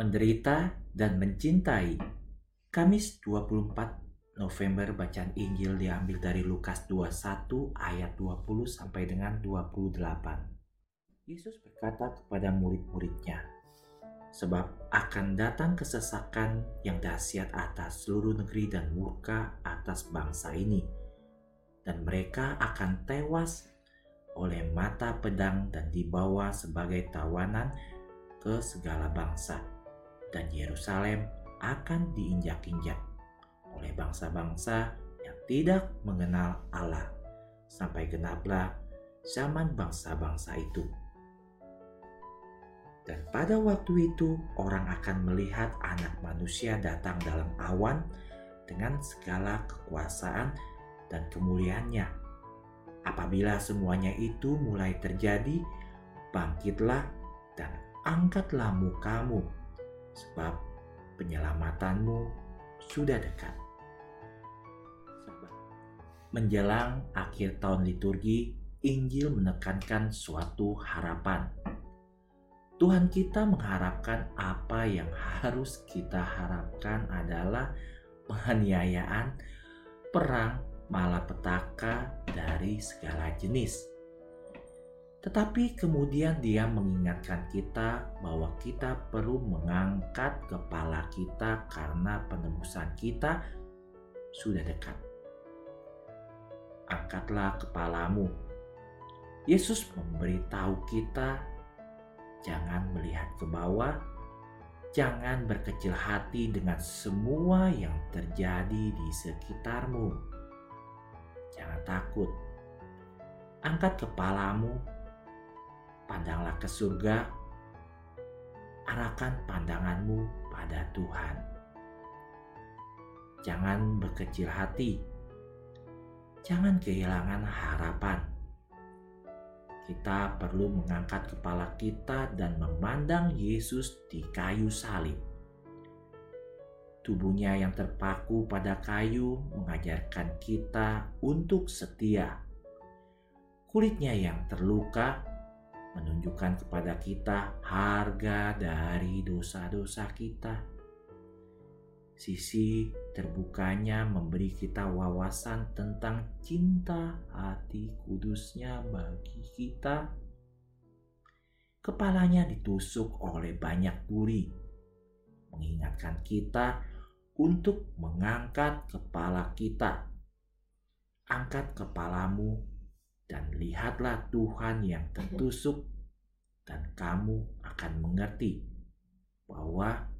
menderita dan mencintai. Kamis 24 November bacaan Injil diambil dari Lukas 21 ayat 20 sampai dengan 28. Yesus berkata kepada murid-muridnya, Sebab akan datang kesesakan yang dahsyat atas seluruh negeri dan murka atas bangsa ini. Dan mereka akan tewas oleh mata pedang dan dibawa sebagai tawanan ke segala bangsa dan Yerusalem akan diinjak-injak oleh bangsa-bangsa yang tidak mengenal Allah sampai genaplah zaman bangsa-bangsa itu. Dan pada waktu itu orang akan melihat anak manusia datang dalam awan dengan segala kekuasaan dan kemuliaannya. Apabila semuanya itu mulai terjadi, bangkitlah dan angkatlah mukamu sebab penyelamatanmu sudah dekat. Menjelang akhir tahun liturgi, Injil menekankan suatu harapan. Tuhan kita mengharapkan apa yang harus kita harapkan adalah penganiayaan, perang, malapetaka dari segala jenis tetapi kemudian dia mengingatkan kita bahwa kita perlu mengangkat kepala kita karena penebusan kita sudah dekat. Angkatlah kepalamu. Yesus memberitahu kita jangan melihat ke bawah, jangan berkecil hati dengan semua yang terjadi di sekitarmu. Jangan takut. Angkat kepalamu pandanglah ke surga, arahkan pandanganmu pada Tuhan. Jangan berkecil hati, jangan kehilangan harapan. Kita perlu mengangkat kepala kita dan memandang Yesus di kayu salib. Tubuhnya yang terpaku pada kayu mengajarkan kita untuk setia. Kulitnya yang terluka menunjukkan kepada kita harga dari dosa-dosa kita. Sisi terbukanya memberi kita wawasan tentang cinta hati kudusnya bagi kita. Kepalanya ditusuk oleh banyak duri, mengingatkan kita untuk mengangkat kepala kita. Angkat kepalamu dan lihatlah Tuhan yang tertusuk dan kamu akan mengerti bahwa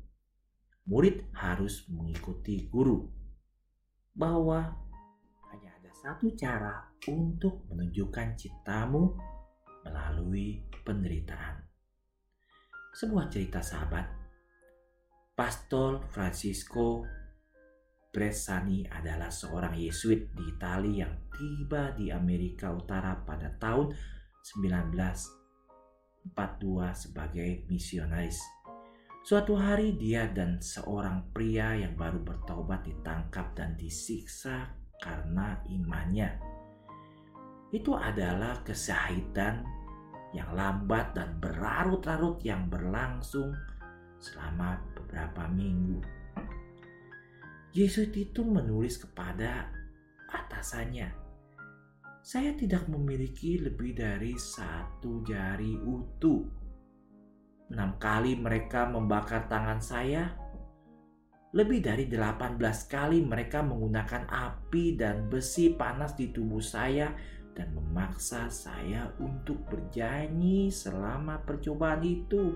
murid harus mengikuti guru bahwa hanya ada satu cara untuk menunjukkan cintamu melalui penderitaan. Sebuah cerita sahabat, Pastor Francisco Bresani adalah seorang Yesuit di Italia yang tiba di Amerika Utara pada tahun 1942 sebagai misionaris. Suatu hari dia dan seorang pria yang baru bertobat ditangkap dan disiksa karena imannya. Itu adalah kesahitan yang lambat dan berlarut-larut yang berlangsung selama beberapa minggu. Yesus itu menulis kepada atasannya, "Saya tidak memiliki lebih dari satu jari utuh. Enam kali mereka membakar tangan saya, lebih dari delapan belas kali mereka menggunakan api dan besi panas di tubuh saya dan memaksa saya untuk berjanji selama percobaan itu."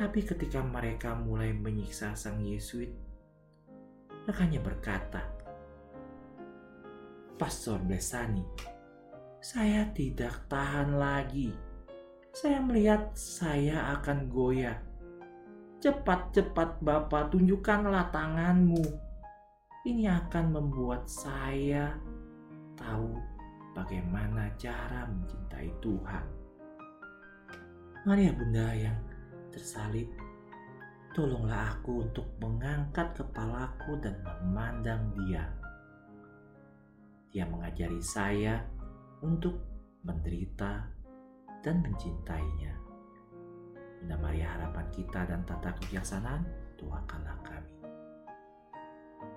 Tapi ketika mereka mulai menyiksa sang Yesuit, rekannya berkata, Pastor Besani, saya tidak tahan lagi. Saya melihat saya akan goyah. Cepat-cepat Bapak tunjukkanlah tanganmu. Ini akan membuat saya tahu bagaimana cara mencintai Tuhan. Maria Bunda yang tersalib, tolonglah aku untuk mengangkat kepalaku dan memandang Dia. Dia mengajari saya untuk menderita dan mencintainya. Bunda Maria harapan kita dan tata kebijaksanaan, doakan